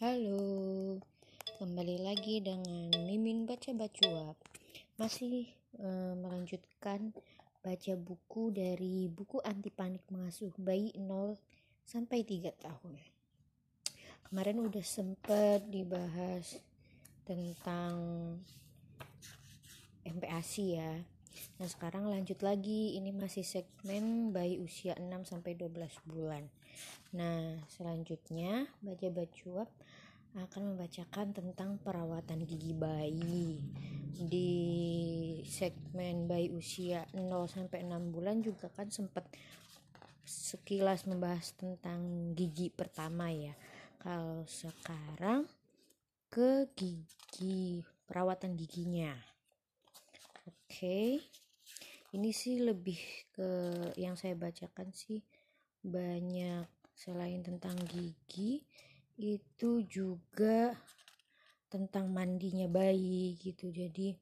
Halo, kembali lagi dengan Mimin Baca Bacuap. Masih uh, melanjutkan baca buku dari buku anti panik mengasuh bayi 0 sampai 3 tahun. Kemarin udah sempet dibahas tentang MPASI ya. Nah, sekarang lanjut lagi. Ini masih segmen bayi usia 6 sampai 12 bulan. Nah, selanjutnya baca bacuap akan membacakan tentang perawatan gigi bayi. Di segmen bayi usia 0 sampai 6 bulan juga kan sempat sekilas membahas tentang gigi pertama ya. Kalau sekarang ke gigi perawatan giginya. Oke. Ini sih lebih ke yang saya bacakan sih banyak selain tentang gigi itu juga tentang mandinya bayi gitu. Jadi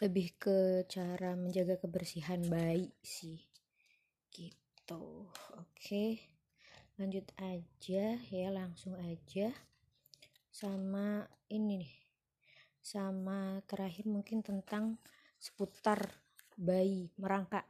lebih ke cara menjaga kebersihan bayi sih. Gitu. Oke. Lanjut aja ya langsung aja. Sama ini nih sama terakhir mungkin tentang seputar bayi merangkak.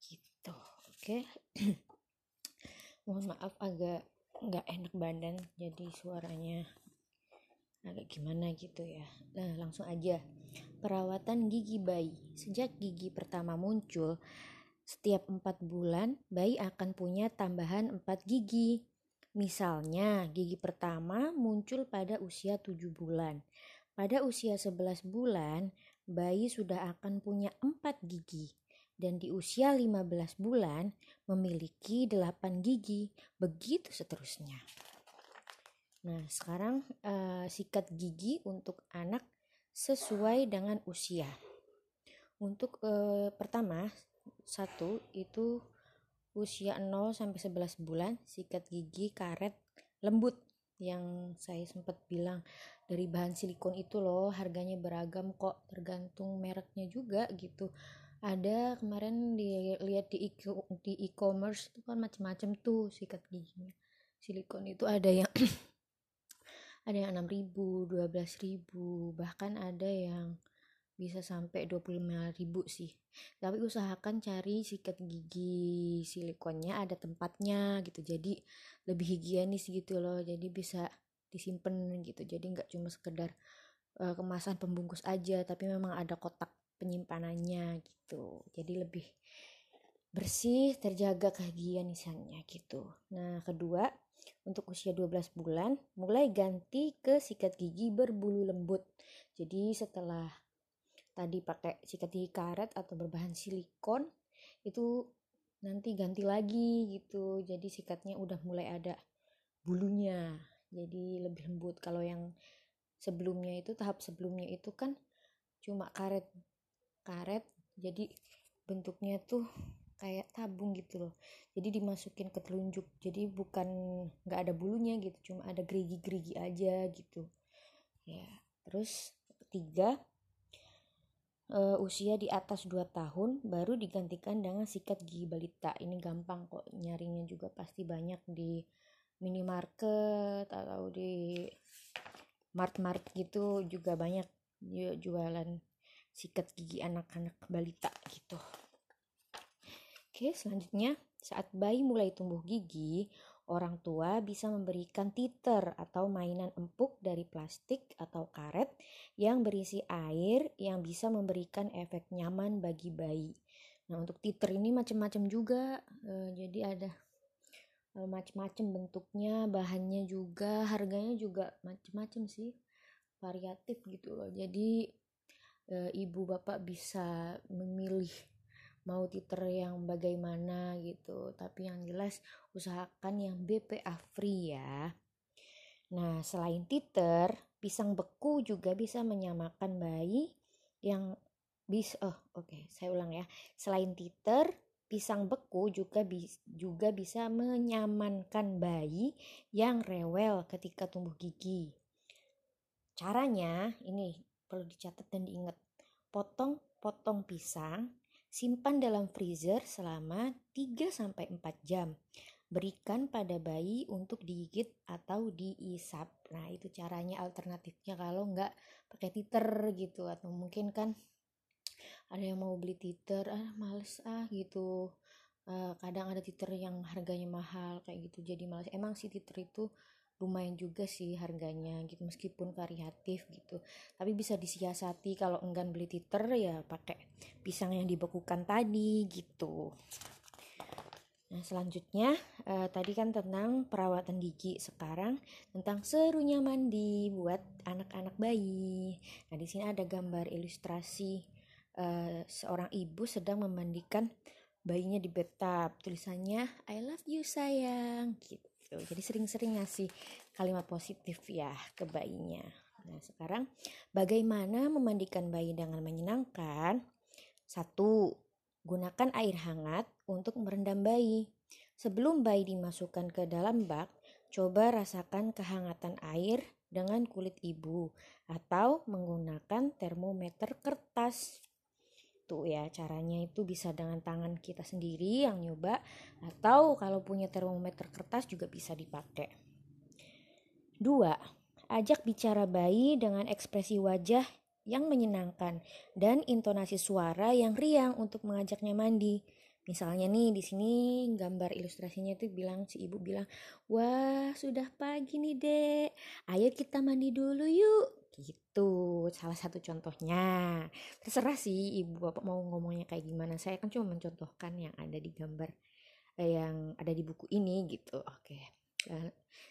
Gitu oke. Mohon maaf agak nggak enak badan jadi suaranya agak gimana gitu ya. Nah langsung aja. Perawatan gigi bayi. Sejak gigi pertama muncul setiap empat bulan bayi akan punya tambahan empat gigi. Misalnya gigi pertama muncul pada usia tujuh bulan pada usia 11 bulan bayi sudah akan punya empat gigi dan di usia 15 bulan memiliki 8 gigi, begitu seterusnya. Nah, sekarang uh, sikat gigi untuk anak sesuai dengan usia. Untuk uh, pertama, satu itu usia 0 sampai 11 bulan, sikat gigi karet lembut yang saya sempat bilang dari bahan silikon itu loh harganya beragam kok tergantung mereknya juga gitu. Ada kemarin dilihat di di e-commerce itu kan macam-macam tuh sikat giginya. Silikon itu ada yang ada yang 6000 12000 bahkan ada yang bisa sampai 25000 sih. Tapi usahakan cari sikat gigi silikonnya ada tempatnya gitu. Jadi lebih higienis gitu loh. Jadi bisa disimpan gitu. Jadi nggak cuma sekedar uh, kemasan pembungkus aja tapi memang ada kotak penyimpanannya gitu. Jadi lebih bersih terjaga kehigienisannya gitu. Nah kedua untuk usia 12 bulan mulai ganti ke sikat gigi berbulu lembut. Jadi setelah tadi pakai sikat gigi karet atau berbahan silikon itu nanti ganti lagi gitu. Jadi sikatnya udah mulai ada bulunya. Jadi lebih lembut. Kalau yang sebelumnya itu tahap sebelumnya itu kan cuma karet karet. Jadi bentuknya tuh kayak tabung gitu loh. Jadi dimasukin ke telunjuk. Jadi bukan nggak ada bulunya gitu. Cuma ada gerigi-gerigi aja gitu. Ya terus tiga uh, usia di atas 2 tahun baru digantikan dengan sikat gigi balita ini gampang kok nyarinya juga pasti banyak di minimarket atau di mart-mart gitu juga banyak jualan sikat gigi anak-anak balita gitu. Oke, selanjutnya saat bayi mulai tumbuh gigi, orang tua bisa memberikan titer atau mainan empuk dari plastik atau karet yang berisi air yang bisa memberikan efek nyaman bagi bayi. Nah, untuk titer ini macam-macam juga. E, jadi ada e, macam-macam bentuknya, bahannya juga, harganya juga macam-macam sih. Variatif gitu loh. Jadi e, ibu bapak bisa memilih mau titer yang bagaimana gitu. Tapi yang jelas usahakan yang BPA free ya. Nah selain titer pisang beku juga bisa menyamakan bayi yang bis oh oke okay, saya ulang ya. Selain titer pisang beku juga bis, juga bisa menyamankan bayi yang rewel ketika tumbuh gigi. Caranya ini perlu dicatat dan diingat. Potong-potong pisang, simpan dalam freezer selama 3 4 jam. berikan pada bayi untuk digigit atau diisap. Nah, itu caranya alternatifnya kalau nggak pakai titer gitu atau mungkin kan ada yang mau beli titer ah males ah gitu uh, kadang ada titer yang harganya mahal kayak gitu jadi males emang si titer itu lumayan juga sih harganya gitu meskipun variatif gitu tapi bisa disiasati kalau enggan beli titer ya pakai pisang yang dibekukan tadi gitu Nah, selanjutnya uh, tadi kan tentang perawatan gigi. Sekarang tentang serunya mandi buat anak-anak bayi. Nah, di sini ada gambar ilustrasi uh, seorang ibu sedang memandikan bayinya di bathtub. Tulisannya I love you sayang gitu gitu. Jadi sering-sering ngasih kalimat positif ya ke bayinya. Nah sekarang bagaimana memandikan bayi dengan menyenangkan? Satu gunakan air hangat untuk merendam bayi. Sebelum bayi dimasukkan ke dalam bak coba rasakan kehangatan air dengan kulit ibu atau menggunakan termometer kertas gitu ya caranya itu bisa dengan tangan kita sendiri yang nyoba atau kalau punya termometer kertas juga bisa dipakai dua ajak bicara bayi dengan ekspresi wajah yang menyenangkan dan intonasi suara yang riang untuk mengajaknya mandi Misalnya nih di sini gambar ilustrasinya itu bilang si ibu bilang, "Wah, sudah pagi nih, Dek. Ayo kita mandi dulu yuk." gitu salah satu contohnya. Terserah sih ibu bapak mau ngomongnya kayak gimana. Saya kan cuma mencontohkan yang ada di gambar eh, yang ada di buku ini gitu. Oke.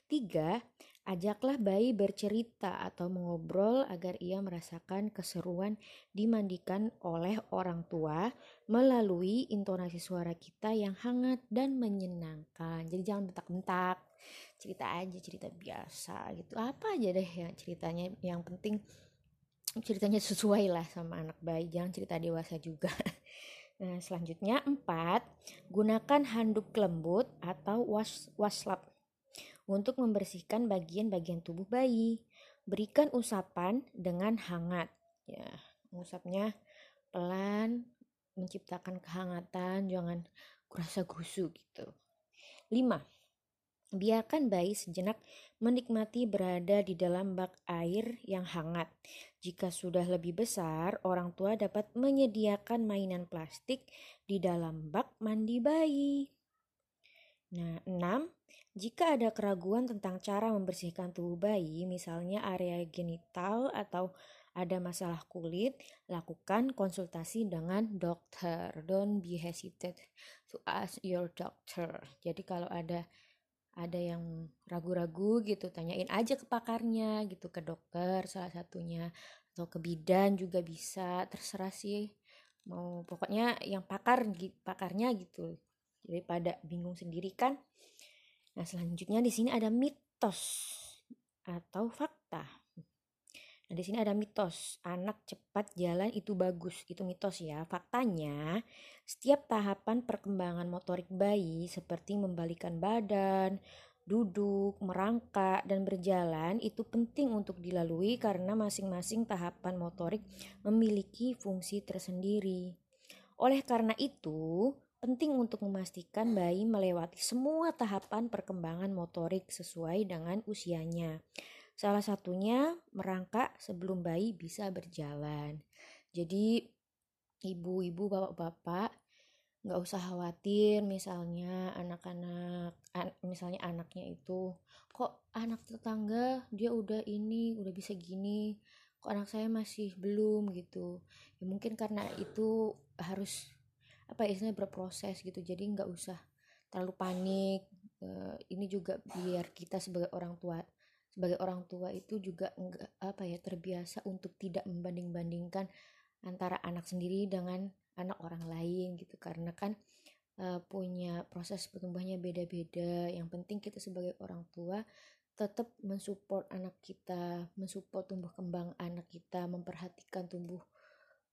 Tiga ajaklah bayi bercerita atau mengobrol agar ia merasakan keseruan dimandikan oleh orang tua melalui intonasi suara kita yang hangat dan menyenangkan. Jadi jangan bentak-bentak. Cerita aja cerita biasa gitu. Apa aja deh yang ceritanya yang penting ceritanya sesuai lah sama anak bayi jangan cerita dewasa juga. Nah selanjutnya empat gunakan handuk lembut atau was waslap untuk membersihkan bagian-bagian tubuh bayi. Berikan usapan dengan hangat. Ya usapnya pelan menciptakan kehangatan jangan kurasa gusu gitu. Lima Biarkan bayi sejenak menikmati berada di dalam bak air yang hangat. Jika sudah lebih besar, orang tua dapat menyediakan mainan plastik di dalam bak mandi bayi. Nah, enam, jika ada keraguan tentang cara membersihkan tubuh bayi, misalnya area genital atau ada masalah kulit, lakukan konsultasi dengan dokter. Don't be hesitant to ask your doctor. Jadi kalau ada ada yang ragu-ragu gitu tanyain aja ke pakarnya gitu ke dokter salah satunya atau ke bidan juga bisa terserah sih mau pokoknya yang pakar pakarnya gitu. Daripada bingung sendiri kan. Nah selanjutnya di sini ada mitos atau fakta Nah, di sini ada mitos, anak cepat jalan itu bagus. Itu mitos ya. Faktanya, setiap tahapan perkembangan motorik bayi seperti membalikan badan, duduk, merangkak, dan berjalan itu penting untuk dilalui karena masing-masing tahapan motorik memiliki fungsi tersendiri. Oleh karena itu, penting untuk memastikan bayi melewati semua tahapan perkembangan motorik sesuai dengan usianya. Salah satunya merangkak sebelum bayi bisa berjalan. Jadi ibu-ibu, bapak-bapak nggak usah khawatir misalnya anak-anak an, misalnya anaknya itu kok anak tetangga dia udah ini udah bisa gini kok anak saya masih belum? gitu. Ya mungkin karena itu harus apa ya istilahnya berproses gitu. Jadi nggak usah terlalu panik uh, ini juga biar kita sebagai orang tua sebagai orang tua itu juga enggak apa ya terbiasa untuk tidak membanding-bandingkan antara anak sendiri dengan anak orang lain gitu. Karena kan uh, punya proses pertumbuhannya beda-beda. Yang penting kita sebagai orang tua tetap mensupport anak kita mensupport tumbuh kembang anak kita memperhatikan tumbuh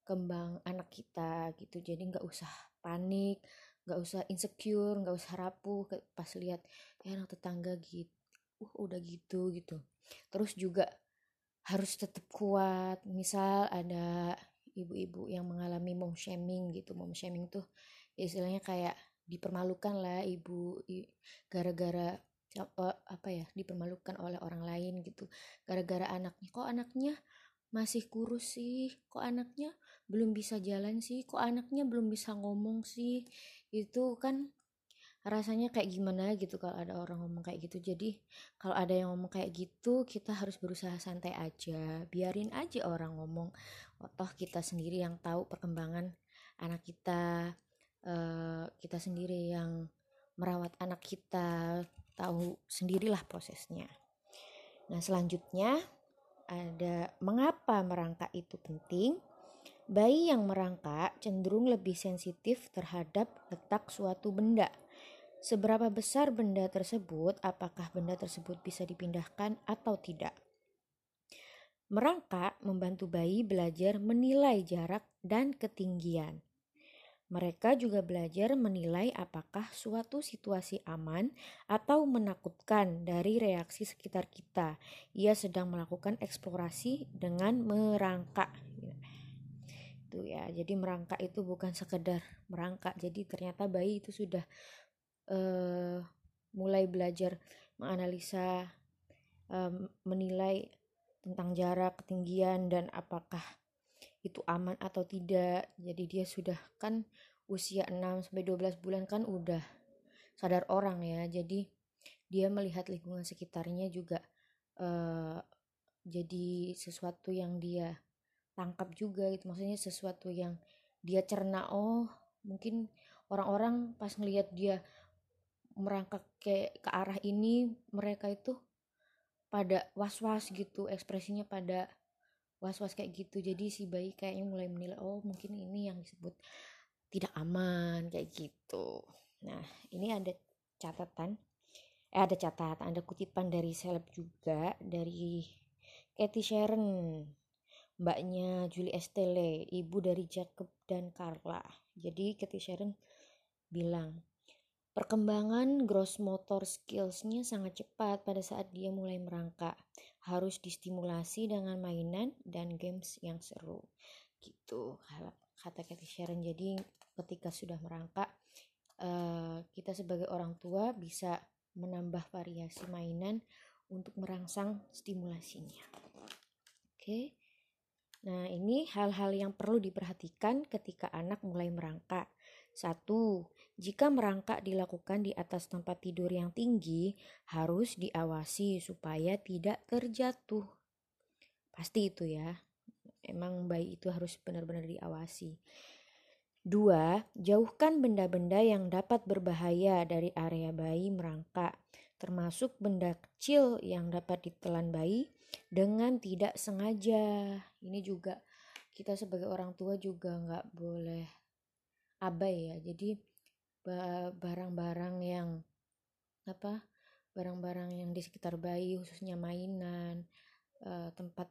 kembang anak kita gitu. Jadi nggak usah panik nggak usah insecure nggak usah rapuh. Pas lihat ya anak tetangga gitu uh udah gitu gitu. Terus juga harus tetap kuat. Misal ada ibu-ibu yang mengalami mom shaming gitu. Mom shaming tuh istilahnya kayak dipermalukan lah ibu gara-gara apa ya dipermalukan oleh orang lain gitu. Gara-gara anaknya. Kok anaknya masih kurus sih? Kok anaknya belum bisa jalan sih? Kok anaknya belum bisa ngomong sih? Itu kan rasanya kayak gimana gitu kalau ada orang ngomong kayak gitu jadi kalau ada yang ngomong kayak gitu kita harus berusaha santai aja biarin aja orang ngomong oh, toh kita sendiri yang tahu perkembangan anak kita uh, kita sendiri yang merawat anak kita tahu sendirilah prosesnya nah selanjutnya ada mengapa merangkak itu penting. Bayi yang merangkak cenderung lebih sensitif terhadap letak suatu benda. Seberapa besar benda tersebut, apakah benda tersebut bisa dipindahkan atau tidak. Merangkak membantu bayi belajar menilai jarak dan ketinggian. Mereka juga belajar menilai apakah suatu situasi aman atau menakutkan dari reaksi sekitar kita. Ia sedang melakukan eksplorasi dengan merangkak. Itu ya, jadi merangkak itu bukan sekedar merangkak. Jadi ternyata bayi itu sudah uh, mulai belajar menganalisa, um, menilai tentang jarak, ketinggian dan apakah itu aman atau tidak. Jadi dia sudah kan usia 6 sampai 12 bulan kan udah sadar orang ya. Jadi dia melihat lingkungan sekitarnya juga uh, jadi sesuatu yang dia tangkap juga gitu. Maksudnya sesuatu yang dia cerna. Oh, mungkin orang-orang pas ngelihat dia merangkak ke ke arah ini mereka itu pada was-was gitu ekspresinya pada was-was kayak gitu. Jadi si bayi kayaknya mulai menilai oh mungkin ini yang disebut tidak aman kayak gitu. Nah ini ada catatan eh ada catatan ada kutipan dari seleb juga dari Katy Sharon mbaknya Julie Estelle ibu dari Jacob dan Carla. Jadi Katy Sharon bilang Perkembangan gross motor skillsnya sangat cepat pada saat dia mulai merangkak. Harus distimulasi dengan mainan dan games yang seru. Gitu kata Kathy Sharon. Jadi ketika sudah merangkak, uh, kita sebagai orang tua bisa menambah variasi mainan untuk merangsang stimulasinya. Oke. Nah, ini hal-hal yang perlu diperhatikan ketika anak mulai merangkak. Satu, jika merangkak dilakukan di atas tempat tidur yang tinggi, harus diawasi supaya tidak terjatuh. Pasti itu ya. Emang bayi itu harus benar-benar diawasi. Dua, jauhkan benda-benda yang dapat berbahaya dari area bayi merangkak, termasuk benda kecil yang dapat ditelan bayi dengan tidak sengaja. Ini juga kita sebagai orang tua juga nggak boleh abai ya. Jadi barang-barang yang apa barang-barang yang di sekitar bayi khususnya mainan uh, tempat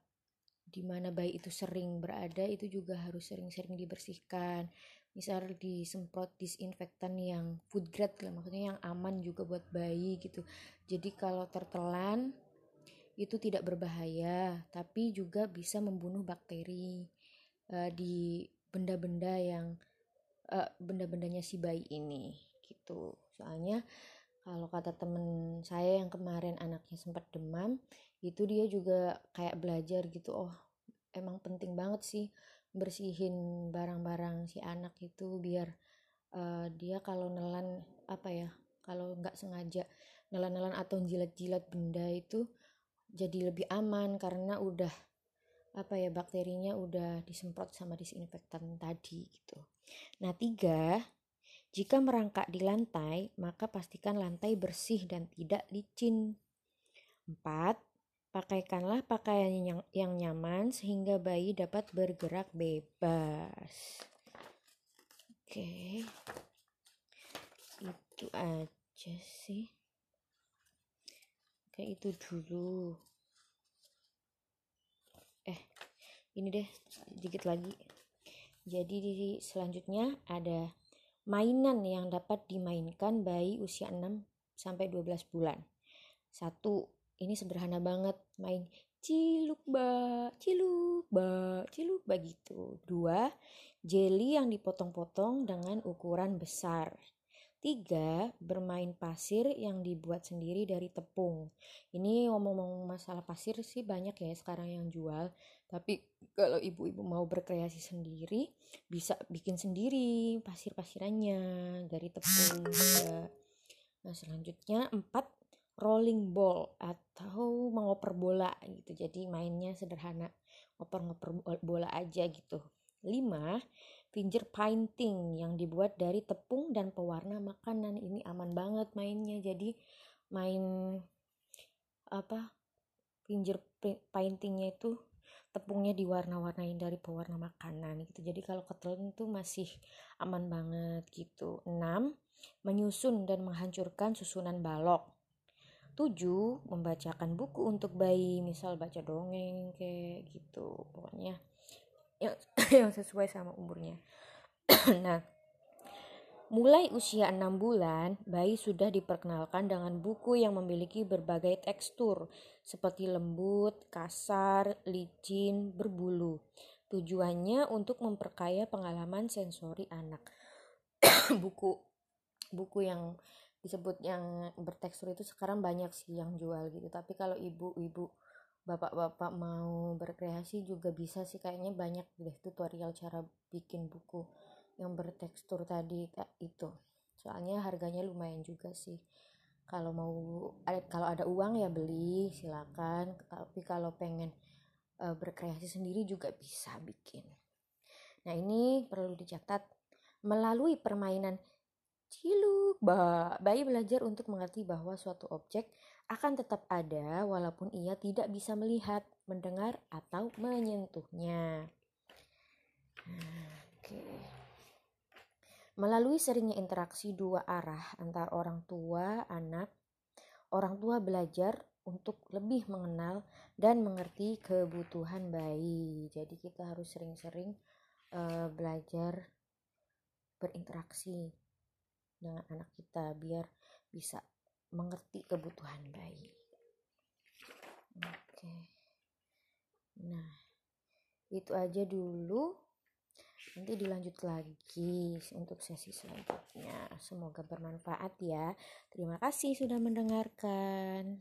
di mana bayi itu sering berada itu juga harus sering-sering dibersihkan. Misal disemprot disinfektan yang food grade lah maksudnya yang aman juga buat bayi gitu. Jadi kalau tertelan itu tidak berbahaya tapi juga bisa membunuh bakteri uh, di benda-benda yang uh, benda-bendanya si bayi ini gitu. Soalnya kalau kata temen saya yang kemarin anaknya sempat demam itu dia juga kayak belajar gitu oh emang penting banget sih bersihin barang-barang si anak itu biar uh, dia kalau nelan apa ya kalau nggak sengaja nelan-nelan atau jilat-jilat benda itu jadi lebih aman karena udah apa ya bakterinya udah disemprot sama disinfektan tadi gitu. Nah tiga, jika merangkak di lantai maka pastikan lantai bersih dan tidak licin. Empat, pakaikanlah pakaian yang, yang nyaman sehingga bayi dapat bergerak bebas. Oke, itu aja sih. Kayak itu dulu eh ini deh sedikit lagi jadi di selanjutnya ada mainan yang dapat dimainkan bayi usia 6 sampai 12 bulan. Satu, ini sederhana banget main ciluk ba, ciluk ba, ciluk ba gitu. Dua, jelly yang dipotong-potong dengan ukuran besar. Tiga, bermain pasir yang dibuat sendiri dari tepung. Ini ngomong-ngomong masalah pasir sih banyak ya sekarang yang jual. Tapi kalau ibu-ibu mau berkreasi sendiri, bisa bikin sendiri pasir-pasirannya dari tepung juga. Nah selanjutnya empat, rolling ball atau mengoper bola gitu. Jadi mainnya sederhana, ngoper-ngoper bola aja gitu. Lima, finger painting yang dibuat dari tepung dan pewarna makanan ini aman banget mainnya jadi main apa finger paintingnya itu tepungnya diwarna-warnain dari pewarna makanan gitu. Jadi kalau ketelan itu masih aman banget gitu. 6 menyusun dan menghancurkan susunan balok. 7 membacakan buku untuk bayi misal baca dongeng kayak gitu pokoknya. Yang yang sesuai sama umurnya. nah, mulai usia 6 bulan, bayi sudah diperkenalkan dengan buku yang memiliki berbagai tekstur seperti lembut, kasar, licin, berbulu. Tujuannya untuk memperkaya pengalaman sensori anak. buku buku yang disebut yang bertekstur itu sekarang banyak sih yang jual gitu. Tapi kalau ibu-ibu bapak-bapak mau berkreasi juga bisa sih kayaknya banyak deh tutorial cara bikin buku yang bertekstur tadi itu soalnya harganya lumayan juga sih kalau mau kalau ada uang ya beli silakan tapi kalau pengen uh, berkreasi sendiri juga bisa bikin nah ini perlu dicatat melalui permainan ciluk bayi belajar untuk mengerti bahwa suatu objek akan tetap ada walaupun ia tidak bisa melihat, mendengar, atau menyentuhnya. Oke. Melalui seringnya interaksi dua arah antar orang tua, anak, orang tua belajar untuk lebih mengenal dan mengerti kebutuhan bayi. Jadi kita harus sering-sering uh, belajar berinteraksi dengan anak kita biar bisa mengerti kebutuhan bayi. Oke. Nah, itu aja dulu. Nanti dilanjut lagi untuk sesi selanjutnya. Semoga bermanfaat ya. Terima kasih sudah mendengarkan.